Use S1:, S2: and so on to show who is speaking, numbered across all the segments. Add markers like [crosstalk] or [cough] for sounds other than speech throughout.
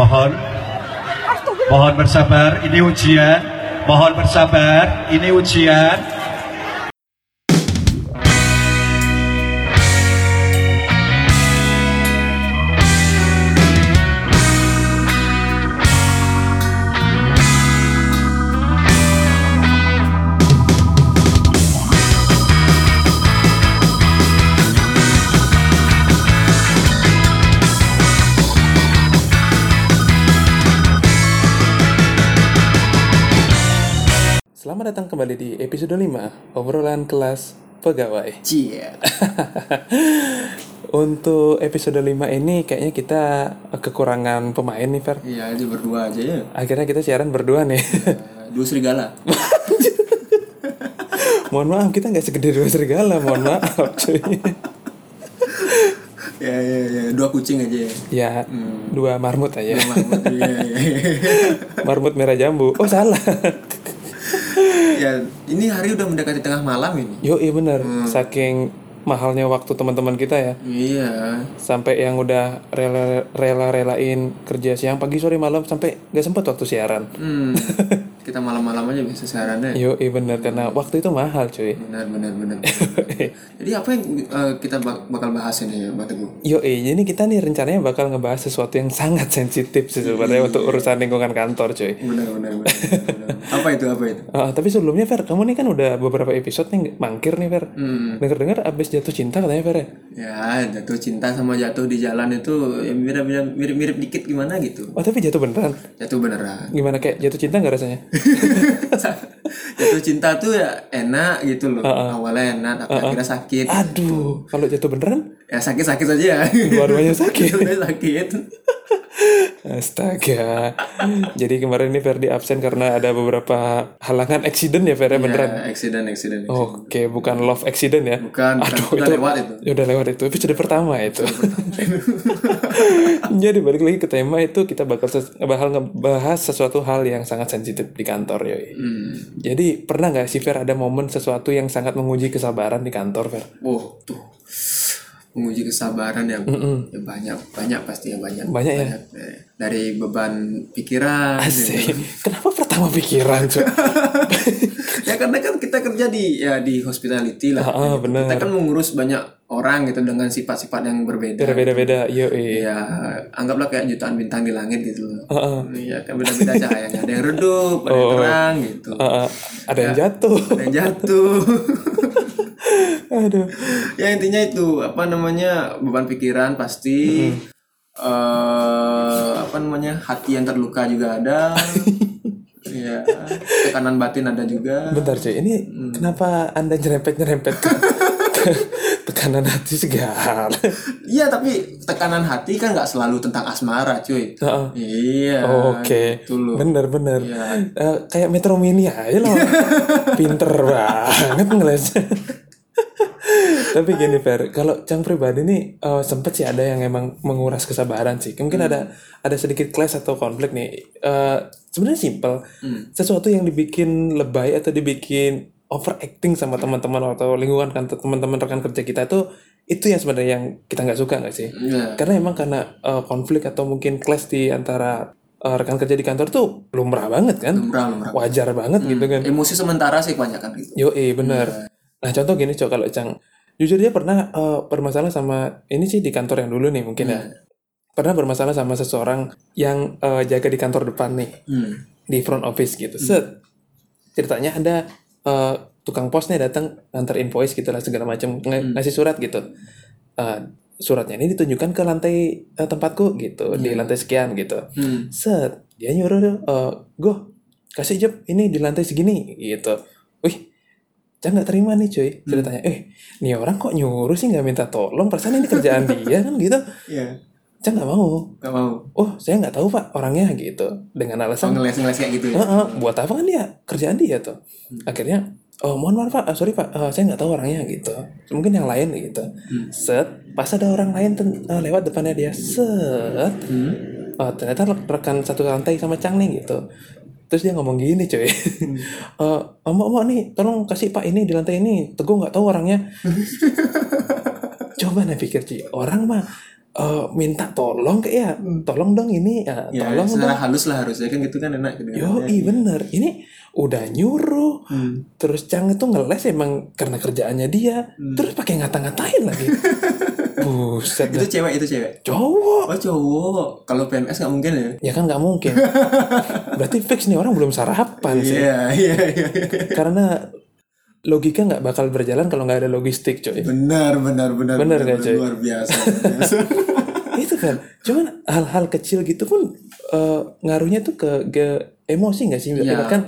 S1: Mohon Mohon bersabar, ini ujian. Mohon bersabar, ini ujian.
S2: Kembali di episode 5 Obrolan kelas pegawai
S3: Cie. [laughs]
S2: Untuk episode 5 ini kayaknya kita kekurangan pemain nih Fer
S3: Iya, itu berdua aja ya.
S2: Akhirnya kita siaran berdua nih
S3: Eh, Dua serigala. [laughs]
S2: Mohon maaf kita nggak segede dua serigala Mohon maaf cuy [laughs]
S3: ya, ya, ya. Dua kucing aja ya.
S2: Ya dua marmut aja
S3: Mahmud. Iya, iya, iya.
S2: Marmut merah jambu Oh salah
S3: ya, ini hari udah mendekati tengah malam ini.
S2: Yo iya bener Saking mahalnya waktu teman-teman kita ya
S3: Iya.
S2: sampai yang udah rela rela relain kerja siang pagi sore malam sampai nggak sempat waktu siaran
S3: Hmm. [laughs] Kita malam-malam aja bisa siarannya.
S2: Yo, iya bener karena waktu itu mahal cuy.
S3: Benar, benar, benar. Jadi apa yang eh, kita bak- bakal bahas ini ya, Mbak Teguh?
S2: Yo, eh, jadi kita nih rencananya bakal ngebahas sesuatu yang sangat sensitif sih sebenarnya untuk urusan lingkungan kantor cuy.
S3: Benar, benar, benar. benar. apa itu, apa itu? [laughs]
S2: Ah, tapi sebelumnya Fer, kamu nih kan udah beberapa episode nih mangkir nih Fer.
S3: Hmm.
S2: Dengar-dengar abis jatuh cinta katanya Fer ya?
S3: Ya, jatuh cinta sama jatuh di jalan itu ya mirip-mirip mirip-mirip dikit gimana gitu.
S2: Oh tapi jatuh beneran?
S3: Jatuh beneran.
S2: Gimana kayak jatuh cinta nggak rasanya? [laughs] [laughs]
S3: jatuh cinta tuh ya enak gitu loh. Awalnya enak tapi akhirnya sakit
S2: Aduh, kalau jatuh beneran?
S3: Ya sakit sakit saja. Ya
S2: dua-duanya sakit. [laughs]
S3: Dua-duanya sakit
S2: Astaga. Jadi kemarin ini Ferdi absen karena ada beberapa halangan accident ya Fer ya beneran?
S3: ya, accident accident
S2: Oke, bukan love accident ya?
S3: bukan bukan
S2: Aduh,
S3: udah
S2: itu-
S3: lewat itu
S2: Ya udah lewat itu episode pertama itu. [laughs] Jadi balik lagi ke tema itu kita bakal bakal ngebahas sesuatu hal yang sangat sensitif di kantor ya.
S3: hmm.
S2: Jadi pernah nggak sih Fer ada momen sesuatu yang sangat menguji kesabaran di kantor Fer?
S3: oh tuh menguji kesabaran ya, ya banyak banyak pasti ya banyak
S2: Banyak ya?
S3: Eh, dari beban pikiran gitu.
S2: Asik. [laughs] Kenapa pertama pikiran cuy? [laughs]
S3: ya karena kan kita kerja di ya di hospitality lah
S2: Ah,
S3: gitu.
S2: benar.
S3: kita kan mengurus banyak orang gitu dengan sifat-sifat yang berbeda
S2: Beda-beda yo iya.
S3: ya anggaplah kayak jutaan bintang di langit gitu loh
S2: Heeh.
S3: Iya kan beda-beda cahayanya. Ada yang redup, ada yang [laughs] terang gitu.
S2: Heeh. ada yang jatuh.
S3: Ada yang jatuh.
S2: Aduh.
S3: ya intinya itu apa namanya beban pikiran pasti. eh apa namanya hati yang terluka juga ada. [laughs] ya tekanan batin ada juga.
S2: Bentar cuy, ini kenapa anda nyerempet-nyerempet ke, ke [laughs] tekanan hati segala?
S3: Iya tapi tekanan hati kan nggak selalu tentang asmara cuy.
S2: Heeh.
S3: Iya.
S2: Oke,
S3: Gitu loh.
S2: bener bener.
S3: Iya.
S2: Eh, kayak Metro Mini aja loh, [laughs] pinter banget ngelesnya. Tapi gini Fer, kalau Cang pribadi nih eh, sempet sih ada yang emang menguras kesabaran sih. Mungkin ada ada sedikit clash atau konflik nih. Eh, Sebenarnya simple, sesuatu yang dibikin lebay atau dibikin overacting sama teman-teman atau lingkungan kan teman-teman rekan kerja kita tuh itu yang sebenarnya yang kita nggak suka nggak sih?
S3: Iya.
S2: Karena emang karena uh, konflik atau mungkin clash di antara uh, rekan kerja di kantor tuh lumrah banget kan,
S3: Lumrah, lumrah.
S2: wajar banget gitu kan.
S3: Emosi sementara sih kebanyakan gitu.
S2: Yo, eh bener. Nah contoh gini cok kalau Cang, jujur dia pernah uh, bermasalah sama ini sih di kantor yang dulu nih mungkin ya. Pernah bermasalah sama seseorang yang uh, jaga di kantor depan nih
S3: Hmm.
S2: di front office gitu. Set. Ceritanya ada uh, tukang pos nih datang nganter invoice gitu lah segala macam ng- ngasih surat gitu. Uh, suratnya ini ditunjukkan ke lantai uh, tempatku gitu di lantai sekian gitu.
S3: Hmm.
S2: Set, dia nyuruh uh, gue kasih job ini di lantai segini gitu. Wih, jangan nggak terima nih cuy ceritanya. Eh, nih orang kok nyuruh sih nggak minta tolong? Perasaan ini kerjaan [laughs] dia kan gitu.
S3: Iya.
S2: Cang nggak mau.
S3: Gak mau.
S2: Oh, saya nggak tahu pak orangnya gitu. Dengan
S3: Oh,
S2: alasan
S3: ngeles-ngeles kayak gitu ya.
S2: Heeh, buat apa kan dia kerjaan dia tuh akhirnya oh mohon maaf pak Ah, sorry pak Ah, saya nggak tahu orangnya gitu mungkin yang lain gitu set pas ada orang lain ah, lewat depannya dia set
S3: Hmm.
S2: oh, ternyata re- rekan satu lantai sama Cang nih gitu terus dia ngomong gini cuy. [laughs] Eh, oh, mau mau nih tolong kasih pak ini di lantai ini. Teguh nggak tahu orangnya. [laughs] Coba nih pikir cuy orang mah eh, minta tolong kayak ya? Tolong dong ini. Ya,
S3: ya
S2: tolong dong.
S3: halus lah harusnya kan gitu kan enak gitu.
S2: Yo bener. Ini udah nyuruh.
S3: Hmm.
S2: terus Cang itu ngeles emang karena kerjaannya dia.
S3: Hmm.
S2: terus pakai ngata-ngatain lagi [laughs] buset
S3: itu cewek itu cewek?
S2: Cowok.
S3: Oh cowok. Kalau PMS nggak mungkin ya?
S2: Ya kan nggak mungkin. [laughs] Berarti fix nih orang belum sarapan sih.
S3: Iya iya iya.
S2: Karena logika nggak bakal berjalan kalau nggak ada logistik coy.
S3: Benar benar benar
S2: Benar nggak, coy?
S3: luar biasa [laughs] luar biasa.
S2: itu kan. Cuman hal-hal kecil gitu pun eh, ngaruhnya tuh ke, ke emosi nggak sih?
S3: Iya.
S2: bahkan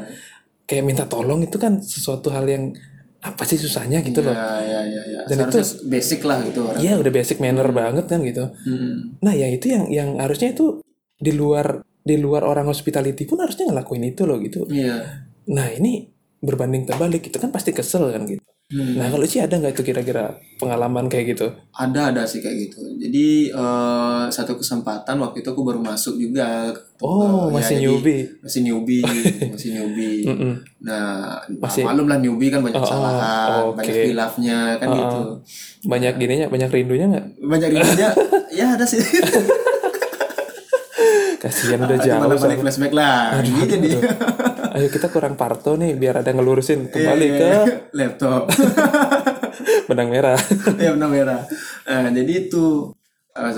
S2: kayak minta tolong itu kan sesuatu hal yang apa sih susahnya gitu loh?
S3: Ya ya ya ya
S2: Dan
S3: seharusnya basic lah gitu orang.
S2: Iya udah basic manner banget kan gitu.
S3: Hmm.
S2: nah ya itu yang yang harusnya itu di luar di luar orang hospitality pun harusnya ngelakuin itu loh gitu.
S3: Iya.
S2: Nah ini berbanding terbalik itu kan pasti kesel kan gitu
S3: Hmm.
S2: nah kalau sih ada nggak itu kira-kira pengalaman kayak gitu?
S3: Ada ada sih kayak gitu. Jadi eh, satu kesempatan waktu itu aku baru masuk juga.
S2: Oh
S3: ya,
S2: masih
S3: jadi
S2: newbie.
S3: masih newbie [laughs] masih newbie.
S2: Mm-mm.
S3: nah
S2: Masih-
S3: maklum lah newbie kan banyak
S2: Oh,
S3: kesalahan
S2: oke.
S3: banyak hilafnya kan
S2: Oh,
S3: gitu.
S2: Banyak gininya banyak rindunya nggak?
S3: Banyak rindunya? [laughs] Ya ada sih.
S2: Kasihan udah jauh
S3: malah balik flashback lah. Gitu nih [laughs]
S2: ayo kita kurang parto nih biar ada yang ngelurusin kembali
S3: Iya,
S2: ke
S3: iya, laptop [laughs]
S2: benang merah [laughs]
S3: ya benar merah Nah, jadi itu eh,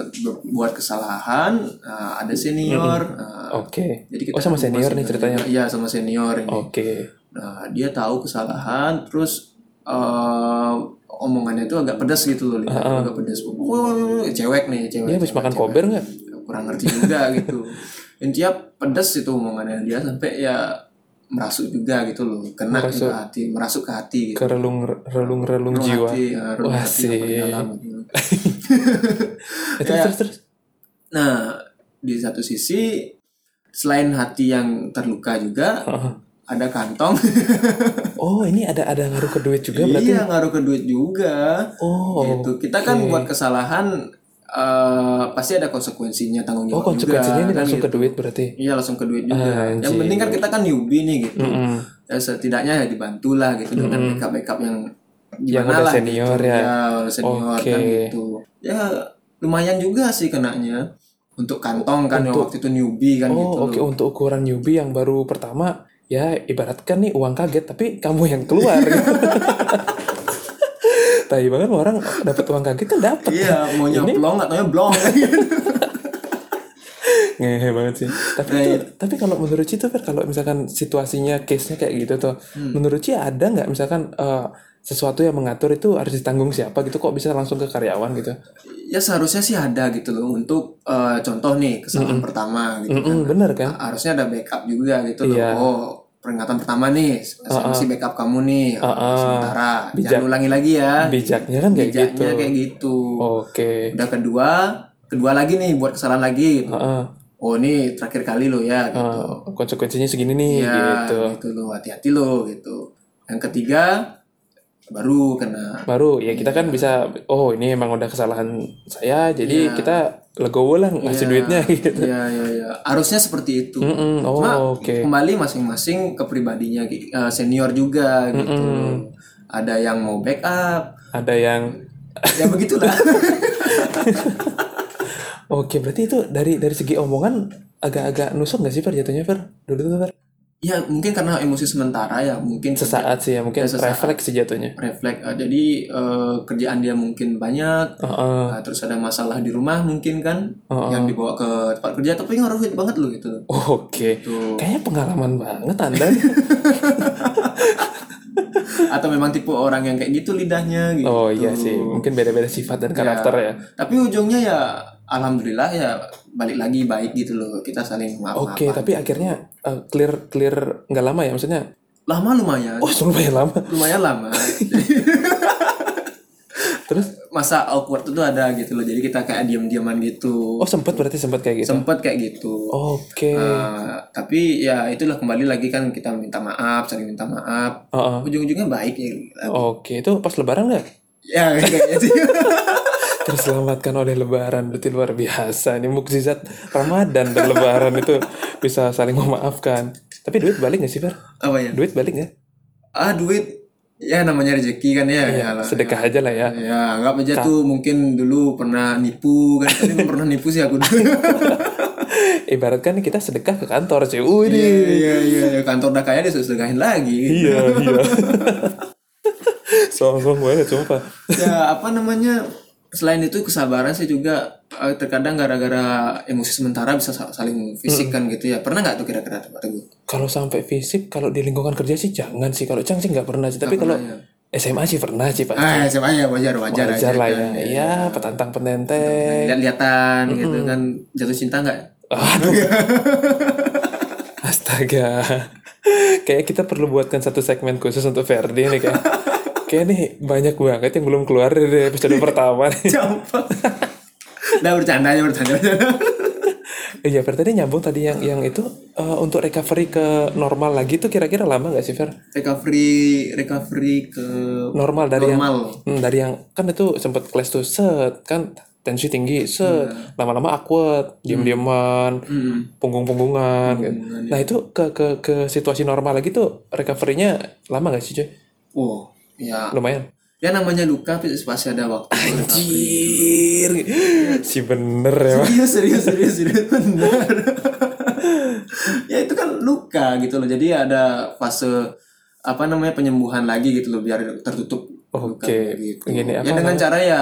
S3: buat kesalahan eh, ada senior eh,
S2: oke
S3: jadi
S2: oh sama senior nih ceritanya.
S3: Iya sama senior ini.
S2: oke
S3: Nah dia tahu kesalahan, terus eh, omongannya itu agak pedas gitu loh, lihat agak pedas. Wah, cewek nih, cewek.
S2: dia habis makan
S3: cewek.
S2: kober nggak
S3: Kurang ngerti juga gitu. Intinya pedas itu omongannya dia sampai ya merasuk juga gitu loh, kena
S2: Merasuk.
S3: ke hati, merasuk ke hati gitu.
S2: ke relung relung relung
S3: Relung
S2: jiwa
S3: hati, ya, relung
S2: Wah,
S3: hati dalam gitu. [laughs] [laughs]
S2: Eh, terus, terus
S3: Nah di satu sisi selain hati yang terluka juga
S2: Heeh.
S3: ada kantong. [laughs]
S2: oh ini ada ada ngaruh ke duit juga berarti
S3: iya ngaruh ke duit juga.
S2: oh
S3: gitu. Kita kan buat kesalahan eh, pasti ada konsekuensinya tanggung
S2: oh
S3: jawab
S2: konsekuensinya
S3: juga,
S2: ini
S3: kan
S2: langsung ke
S3: gitu.
S2: duit berarti
S3: Iya langsung ke duit juga.
S2: Anjir.
S3: Yang penting kan kita kan newbie nih gitu.
S2: Mm-mm.
S3: Ya setidaknya ya dibantu lah gitu dengan backup backup yang
S2: Yang udah
S3: lah
S2: senior
S3: gitu.
S2: ya.
S3: oleh senior
S2: Oke.
S3: kan gitu. Ya lumayan juga sih kenanya untuk kantong kan yang waktu itu newbie kan gitu.
S2: oh oke untuk ukuran newbie yang baru pertama ya ibaratkan nih uang kaget tapi kamu yang keluar gitu. [laughs] Tapi banget orang dapat uang kaget kan dapat.
S3: Iya, maunya blong atau blong. [laughs]
S2: Ngehe banget sih. Tapi
S3: Nah,
S2: itu,
S3: iya.
S2: tapi kalau menurut Ci tuh kalau misalkan situasinya case-nya kayak gitu tuh,
S3: Hmm.
S2: menurut Ci ada nggak misalkan eh, sesuatu yang mengatur itu harus ditanggung siapa gitu kok bisa langsung ke karyawan gitu?
S3: ya seharusnya sih ada gitu loh untuk eh, contoh nih kesalahan pertama gitu kan.
S2: Mm-mm, bener kan?
S3: harusnya ada backup juga gitu loh.
S2: Iya.
S3: Oh, peringatan pertama nih, saya mesti backup kamu nih uh,
S2: Uh-uh.
S3: sementara.
S2: Bijak.
S3: Jangan ulangi lagi ya.
S2: Bijaknya kan kayak
S3: Bijaknya
S2: gitu.
S3: kayak gitu.
S2: Oke.
S3: Udah kedua, kedua lagi nih buat kesalahan lagi. Gitu.
S2: Heeh.
S3: Oh, ini terakhir kali lo ya gitu.
S2: Eh, konsekuensinya segini nih
S3: Iya,
S2: gitu.
S3: gitu loh. Hati-hati lo gitu. Yang ketiga baru kena
S2: Baru ya kita
S3: Iya.
S2: kan bisa oh ini emang udah kesalahan saya jadi kita legowo lah ngasih
S3: Iya.
S2: duitnya [laughs] gitu.
S3: Iya, iya, iya. Harusnya seperti itu.
S2: Mm-mm, Oh
S3: Cuma
S2: oke.
S3: kembali masing-masing ke pribadinya eh, senior juga gitu. Ada yang mau backup,
S2: Ada yang
S3: ya begitulah. [laughs]
S2: Oke, berarti itu dari dari segi omongan agak-agak nusuk nggak sih Fer jatuhnya Fer? Dulu tuh Fer.
S3: Ya mungkin karena emosi sementara ya mungkin
S2: Sesaat sih ya mungkin
S3: Ya,
S2: refleks jatuhnya.
S3: refleks. Eh, jadi eh, kerjaan dia mungkin banyak.
S2: Heeh.
S3: Nah, terus ada masalah di rumah mungkin kan
S2: Heeh.
S3: yang dibawa ke tempat kerja tapi ngaruhin banget loh gitu.
S2: Oke.
S3: Tuh.
S2: Kayaknya pengalaman banget Anda. [laughs]
S3: Atau memang tipe orang yang kayak gitu lidahnya gitu.
S2: oh iya sih, mungkin beda-beda sifat dan karakter ya.
S3: Tapi ujungnya ya alhamdulillah ya balik lagi baik gitu loh. Kita saling maaf
S2: Oke, tapi akhirnya eh, clear clear nggak lama ya maksudnya?
S3: Lama lumayan.
S2: Oh, lumayan lama.
S3: Lumayan lama. [laughs]
S2: Terus
S3: Masa awkward itu ada gitu loh. Jadi kita kayak diam-diaman gitu.
S2: oh sempat berarti sempat kayak gitu.
S3: Sempet kayak gitu.
S2: Oke.
S3: Eh, tapi ya itulah kembali lagi kan kita minta maaf, saling minta maaf.
S2: Heeh.
S3: Ujung-ujungnya baik ya.
S2: Oke, itu pas lebaran nggak?
S3: Ya kayaknya [laughs] sih.
S2: Terselamatkan oleh lebaran berarti luar biasa. Ini mukjizat Ramadan dan lebaran itu bisa saling memaafkan. Tapi duit balik nggak sih, Fer?
S3: Apa ya?
S2: Duit balik nggak?
S3: Ah duit ya namanya rezeki kan ya. ya
S2: sedekah aja lah ya
S3: Ya, anggap aja tuh mungkin dulu pernah nipu kan. Tapi [laughs] pernah nipu sih aku dulu. [laughs]
S2: ibaratkan kita sedekah ke kantor cuy Wih,
S3: Iya, iya, iya, iya. Kantor udah kaya dia sedekahin lagi.
S2: iya iya [laughs] songong banget sumpah
S3: ya apa namanya selain itu kesabaran sih juga eh, terkadang gara-gara emosi sementara bisa sa- saling fisik kan gitu ya pernah nggak tuh kira-kira tuh Pak Teguh?
S2: kalau sampai fisik kalau di lingkungan kerja sih jangan sih kalau cang sih nggak pernah sih tapi kalau
S3: ya.
S2: SMA sih pernah sih pak
S3: ah SMA ya wajar wajar,
S2: wajar
S3: aja
S2: lah
S3: kan.
S2: ya iya petantang penenteng
S3: lihat-lihatan gitu kan jatuh cinta nggak
S2: Aduh. [laughs] Astaga. Kayak kita perlu buatkan satu segmen khusus untuk Ferdi nih kayak. Kayak nih banyak banget yang belum keluar dari episode pertama nih. [laughs]
S3: Campak. Udah bercanda aja bercanda.
S2: Iya, Fer tadi nyambung tadi yang yang itu eh, untuk recovery ke normal lagi tuh kira-kira lama gak sih Fer?
S3: recovery recovery ke
S2: Normal dari yang
S3: normal.
S2: hmm, dari yang kan itu sempat kelas tuh set kan tensi tinggi set lama-lama awkward diem-dieman
S3: Hmm.
S2: punggung-punggungan gitu. Nah itu ke ke ke situasi normal lagi tuh recovery-nya lama gak sih cuy?
S3: Oh, ya.
S2: Lumayan.
S3: Ya namanya luka pasti ada waktu.
S2: Anjir, si bener ya.
S3: Serius serius serius serius benar ya itu kan luka gitu loh jadi ada fase apa namanya penyembuhan lagi gitu loh biar tertutup
S2: Oke,
S3: lukanya gitu
S2: gini,
S3: ya
S2: apa
S3: dengan cara ya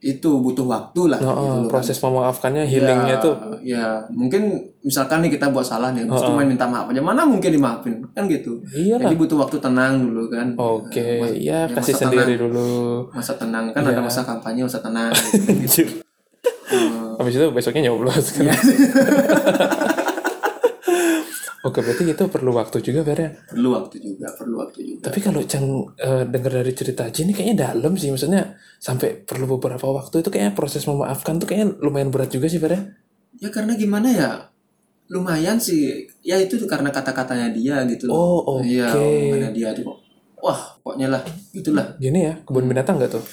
S3: itu butuh waktu lah gitu
S2: Oh,
S3: loh
S2: proses memaafkannya healingnya
S3: ya,
S2: tuh
S3: ya mungkin misalkan nih kita buat salah nih terus cuma minta maaf aja mana mungkin dimaafin kan gitu
S2: Iya
S3: jadi butuh waktu tenang dulu kan
S2: Oke, ya
S3: Ya,
S2: kasih
S3: masa
S2: sendiri dulu.
S3: masa tenang kan
S2: Iya.
S3: ada masa kampanye masa tenang [laughs] gitu.
S2: Anjir. Habis itu besoknya nyoblos kan. [laughs] Oke, berarti itu perlu waktu juga Fer ya.
S3: perlu waktu juga perlu waktu juga
S2: Tapi kalau Cang eh, dengar dari cerita Aji ini kayaknya dalam sih. Maksudnya sampai perlu beberapa waktu itu kayaknya proses memaafkan tuh kayaknya lumayan berat juga sih Fer ya.
S3: Ya karena gimana ya? Lumayan sih. Ya itu tuh karena kata-katanya dia gitu loh.
S2: Oh, oke.
S3: Iya, omongannya dia tuh kok. Wah, pokoknya lah, gitulah.
S2: Gini ya, kebun binatang nggak tuh?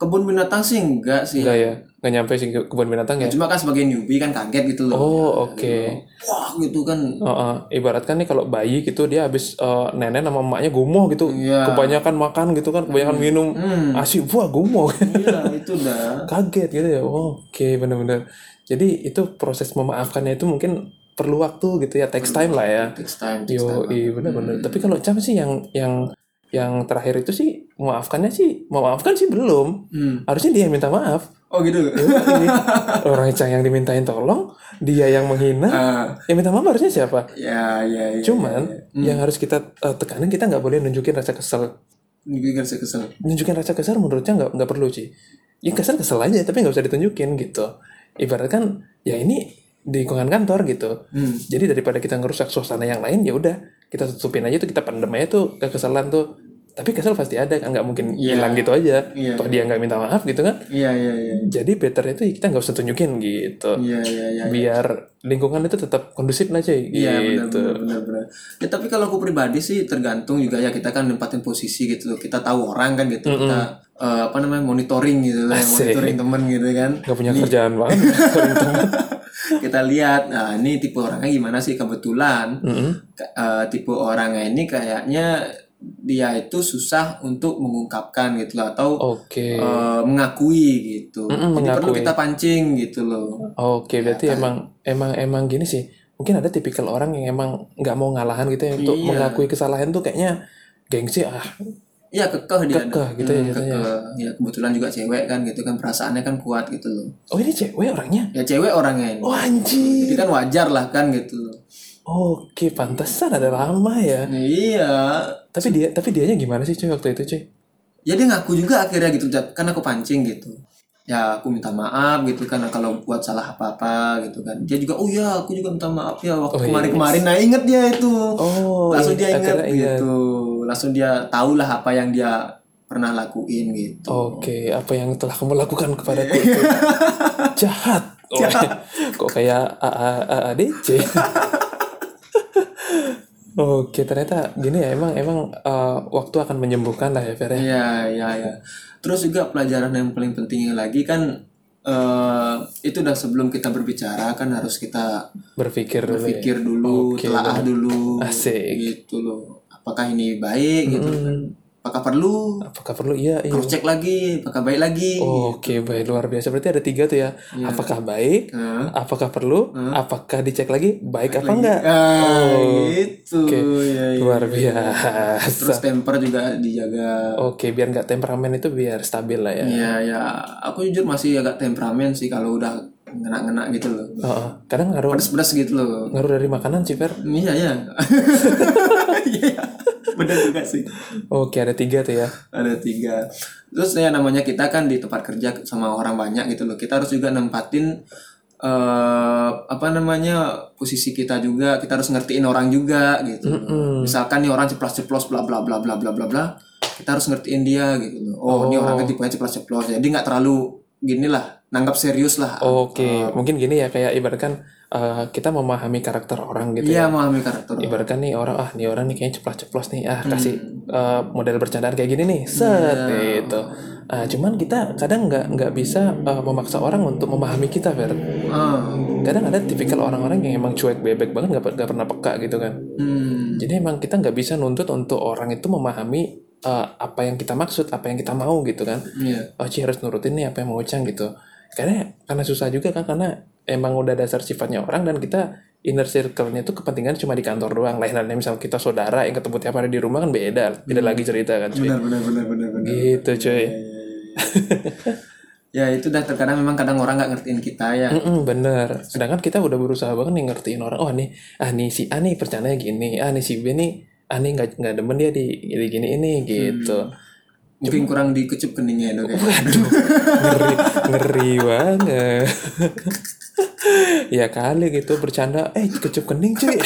S3: Kebun binatang sih enggak sih.
S2: Enggak ya? Nggak nyampe sih ke kebun binatang ya?
S3: Cuma kan sebagai newbie kan kaget gitu loh.
S2: Oh, oke.
S3: Wah, gitu kan.
S2: Oh, oh. ibaratkan nih kalau bayi gitu dia habis eh, nenek sama emaknya gumoh gitu,
S3: Iya.
S2: kebanyakan makan gitu kan, kebanyakan minum,
S3: Hmm.
S2: asik, wah gumoh,
S3: Iya, itu dah. [laughs]
S2: kaget gitu ya. Oh, Oke, bener-bener. Jadi itu proses memaafkannya itu mungkin perlu waktu gitu ya, takes time lah ya.
S3: Takes time, takes
S2: Yo, iya bener-bener. Tapi kalau Cam sih yang yang yang terakhir itu sih memaafkannya sih, memaafkan sih belum.
S3: Hmm.
S2: Harusnya dia yang minta maaf.
S3: Oh gitu.
S2: Yoi. Orang Cang yang dimintain tolong, dia yang menghina,
S3: Ah,
S2: yang minta maaf harusnya siapa?
S3: ya, ya, ya.
S2: Cuman
S3: ya.
S2: yang harus kita eh, tekanin kita nggak boleh nunjukin rasa kesel.
S3: Kan saya kesel.
S2: Nunjukin rasa kesel menurutnya nggak nggak perlu sih. Ya kesel kesel aja tapi nggak usah ditunjukin gitu. Ibarat kan ya ini di lingkungan kantor gitu.
S3: Hmm.
S2: Jadi daripada kita ngerusak suasana yang lain ya udah kita tutupin aja tuh kita pendem aja tuh kekesalan tuh. Tapi kesel pasti ada kan nggak mungkin
S3: Iya.
S2: hilang gitu aja.
S3: Iya.
S2: Toh dia nggak minta maaf gitu kan.
S3: Iya, iya, iya.
S2: Jadi better itu kita nggak usah tunjukin gitu.
S3: Iya, iya, iya.
S2: Biar lingkungan itu tetap kondusif aja
S3: Iya benar
S2: gitu.
S3: benar benar benar. Ya tapi kalau aku pribadi sih tergantung juga ya kita kan nempatin posisi gitu. Kita tahu orang kan gitu. Kita eh, apa namanya monitoring gitu lah,
S2: Asik.
S3: monitoring teman gitu kan.
S2: Gak punya kerjaan banget. [laughs] Temen.
S3: kita lihat nah ini tipe orangnya gimana sih kebetulan
S2: Mm-mm.
S3: ke- eh, tipe orangnya ini kayaknya dia itu susah untuk mengungkapkan gitu loh atau
S2: Oke.
S3: eh, mengakui gitu.
S2: Mm-mm,
S3: Jadi perlu
S2: mengakui.
S3: kita pancing gitu loh.
S2: Oke, berarti emang emang emang gini sih. Mungkin ada tipikal orang yang emang nggak mau ngalahan gitu ya untuk
S3: Iya.
S2: mengakui kesalahan tuh kayaknya gengsi ah
S3: Iya kekeh dia.
S2: Kekeh gitu ya
S3: Hmm,
S2: jatuhnya.
S3: kekeh. Ya kebetulan juga cewek kan gitu kan perasaannya kan kuat gitu loh.
S2: oh ini cewek orangnya
S3: Ya cewek orangnya ini.
S2: oh anjir
S3: Jadi kan wajar lah kan gitu loh.
S2: oke pantesan ada lama ya
S3: iya.
S2: tapi dia tapi dianya gimana sih cuy waktu itu cuy
S3: Ya dia ngaku juga akhirnya gitu kan aku pancing gitu. Ya aku minta maaf gitu kan kalau buat salah apa-apa gitu kan. Dia juga oh ya aku juga minta maaf ya waktu
S2: Oh, iya.
S3: kemarin-kemarin. Nah inget dia itu.
S2: oh
S3: Langsung
S2: iya,
S3: dia inget
S2: akhirnya ingat.
S3: Langsung dia tahu lah apa yang dia pernah lakuin gitu.
S2: Oke, apa yang telah kamu lakukan kepadaku [laughs] itu jahat. [laughs] Oh, kok kayak AA AADC? [laughs] Oke, ternyata gini ya, emang emang eh, waktu akan menyembuhkan lah ya, Fer. ya?
S3: Iya, iya, iya. Terus juga pelajaran yang paling pentingnya lagi kan eh itu udah sebelum kita berbicara kan harus kita
S2: Berpikir dulu ya.
S3: pikir dulu,
S2: Oke,
S3: telaah dulu,
S2: Asik.
S3: gitu loh. Apakah ini baik gitu kan? Apakah perlu
S2: apakah perlu iya iya
S3: cross check lagi apakah baik lagi
S2: Oh, Oke, baik luar biasa. Berarti ada tiga tuh ya. Apakah baik?
S3: Hah?
S2: Apakah perlu? Apakah dicek lagi? Baik apa enggak?
S3: ah
S2: Oh,
S3: gitu
S2: oke.
S3: ya, ya.
S2: Luar biasa.
S3: terus temper juga dijaga
S2: Oke, biar nggak temperamen itu biar stabil lah ya.
S3: ya ya aku jujur masih agak temperamen sih kalau udah ngena-ngena gitu loh
S2: Oh, kadang ngaruh
S3: pedas-pedas gitu loh
S2: ngaruh dari makanan sih, Fer.
S3: iya ya [laughs] iya benar juga sih.
S2: Oke, ada tiga tuh ya.
S3: ada tiga. Terus ya namanya kita kan di tempat kerja sama orang banyak gitu loh. Kita harus juga nempatin eh apa namanya posisi kita juga. Kita harus ngertiin orang juga gitu loh. misalkan nih orang ceplos-ceplos bla bla bla bla bla bla bla kita harus ngertiin dia gitu loh. Oh, ini orangnya tipenya ceplos-ceplos. Jadi nggak terlalu gini lah nanggap serius lah.
S2: Oke, mungkin gini ya kayak ibaratkan eh, kita memahami karakter orang gitu ya.
S3: iya memahami karakter
S2: Ibaratkan nih orang ah nih orang nih kayaknya ceplos-ceplos nih ah kasih eh, model bercandaan kayak gini nih set gitu. Ah, cuman kita kadang nggak nggak bisa eh, memaksa orang untuk memahami kita Fer.
S3: ah
S2: Kadang ada tipikal orang-orang yang emang cuek bebek banget nggak nggak pernah peka gitu kan.
S3: hmm.
S2: Jadi emang kita nggak bisa nuntut untuk orang itu memahami eh, apa yang kita maksud, apa yang kita mau gitu kan.
S3: iya
S2: Oh Ci harus nurutin nih apa yang mau Ucang gitu. Karena karena susah juga kan karena emang udah dasar sifatnya orang dan kita inner circle-nya itu kepentingan cuma di kantor doang. Lain halnya misal kita saudara yang ketemu tiap hari di rumah kan beda, beda lagi cerita kan cuy.
S3: benar benar benar benar benar
S2: Gitu cuy.
S3: ya itu dah terkadang memang kadang orang nggak ngertiin kita ya
S2: Mm-mm, bener. Sedangkan kita udah berusaha banget nih ngertiin orang. Oh nih, ah nih si A nih percaya gini, ah nih si B nih, ah nih nggak nggak demen dia di, di gini ini gitu.
S3: Mungkin kurang dikecup keningnya dong ya.
S2: Waduh, ngeri, ngeri banget. ya kali gitu bercanda, eh kecup kening cuy.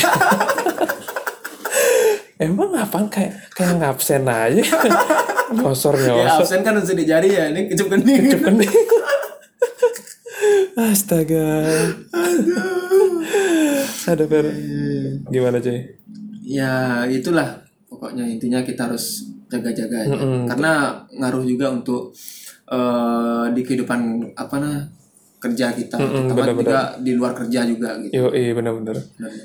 S2: Emang apaan kayak kayak ngabsen aja. Nyosor
S3: ya
S2: nyosor
S3: absen kan harus di jari ya ini kecup kening
S2: kening. Astaga. Ada Fer. Gimana cuy?
S3: ya itulah pokoknya intinya kita harus jaga-jaga aja. karena ngaruh juga untuk eh, di kehidupan apa nah kerja kita terutama juga di luar kerja juga gitu
S2: Yo, iya benar-benar.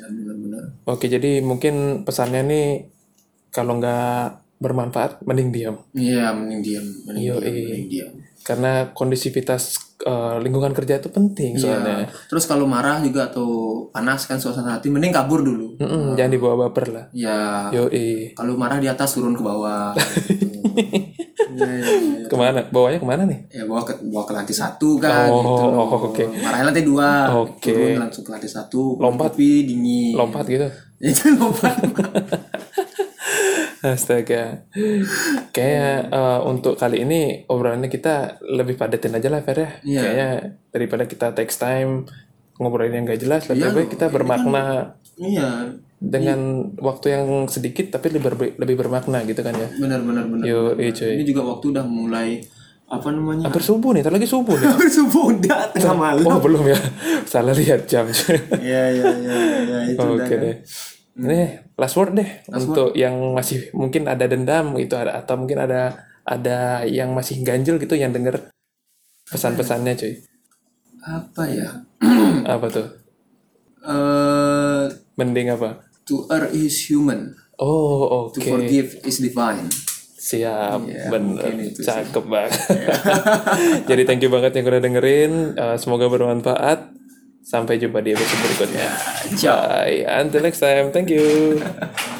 S3: benar-benar
S2: Oke, jadi mungkin pesannya nih kalau nggak bermanfaat mending diam.
S3: iya mending diam mending
S2: Yo,
S3: diam
S2: iya.
S3: mending diam
S2: Karena kondisivitas eh, lingkungan kerja itu penting soalnya.
S3: terus kalau marah juga atau panas kan suasana hati mending kabur dulu
S2: Mm-mm, jangan dibawa baper lah.
S3: ya
S2: Yo,
S3: kalau marah di atas turun ke bawah [laughs] Iya, iya, iya.
S2: Ke mana? Bawanya ke mana nih?
S3: ya bawa ke bawa ke lantai satu kan
S2: Oh,
S3: gitu
S2: oh, oke.
S3: marahnya lantai dua
S2: Oke.
S3: turun langsung ke lantai satu
S2: Lompat.
S3: kopi dingin
S2: Lompat gitu. [laughs]
S3: itu lompat [laughs]
S2: Astaga. Kayak eh, untuk kali ini obrolannya kita lebih padatin aja lah Fer ya.
S3: Iya.
S2: Kayaknya daripada kita text time ngobrolin yang gak jelas, lebih
S3: Iya,
S2: baik kita bermakna
S3: iya
S2: dengan waktu yang sedikit tapi lebih ber- lebih bermakna gitu kan ya.
S3: benar benar benar
S2: Yo, iya cuy.
S3: ini juga waktu udah mulai apa namanya
S2: Hampir subuh nih, lagi subuh nih.
S3: subuh udah tengah malam
S2: Oh belum ya, [laughs] salah lihat jam.
S3: iya iya iya iya itu udah
S2: Oke
S3: kan.
S2: deh. Ini last word deh untuk yang masih mungkin ada dendam gitu ada atau mungkin ada ada yang masih ganjel gitu yang denger pesan-pesannya cuy.
S3: apa ya [clears throat]
S2: Apa tuh?
S3: eh
S2: Mending apa?
S3: to err is human
S2: Oh
S3: to
S2: oke.
S3: forgive is divine
S2: Siap,
S3: Iya,
S2: bener,
S3: sih.
S2: cakep banget. [laughs] Jadi thank you banget yang udah dengerin. Eh, semoga bermanfaat. Sampai jumpa di episode berikutnya. Bye. Until next time. Thank you. [laughs]